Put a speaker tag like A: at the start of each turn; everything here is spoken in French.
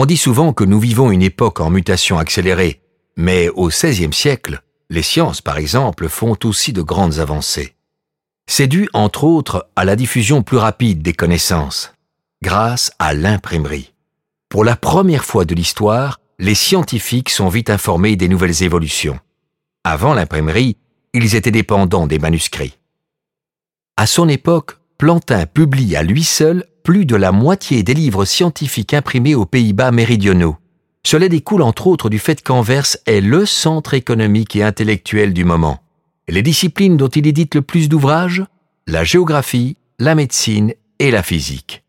A: On dit souvent que nous vivons une époque en mutation accélérée, mais au XVIe siècle, les sciences, par exemple, font aussi de grandes avancées. C'est dû, entre autres, à la diffusion plus rapide des connaissances, grâce à l'imprimerie. Pour la première fois de l'histoire, les scientifiques sont vite informés des nouvelles évolutions. Avant l'imprimerie, ils étaient dépendants des manuscrits. À son époque, Plantin publie à lui seul plus de la moitié des livres scientifiques imprimés aux Pays-Bas méridionaux. Cela découle entre autres du fait qu'Anvers est le centre économique et intellectuel du moment. Les disciplines dont il édite le plus d'ouvrages La géographie, la médecine et la physique.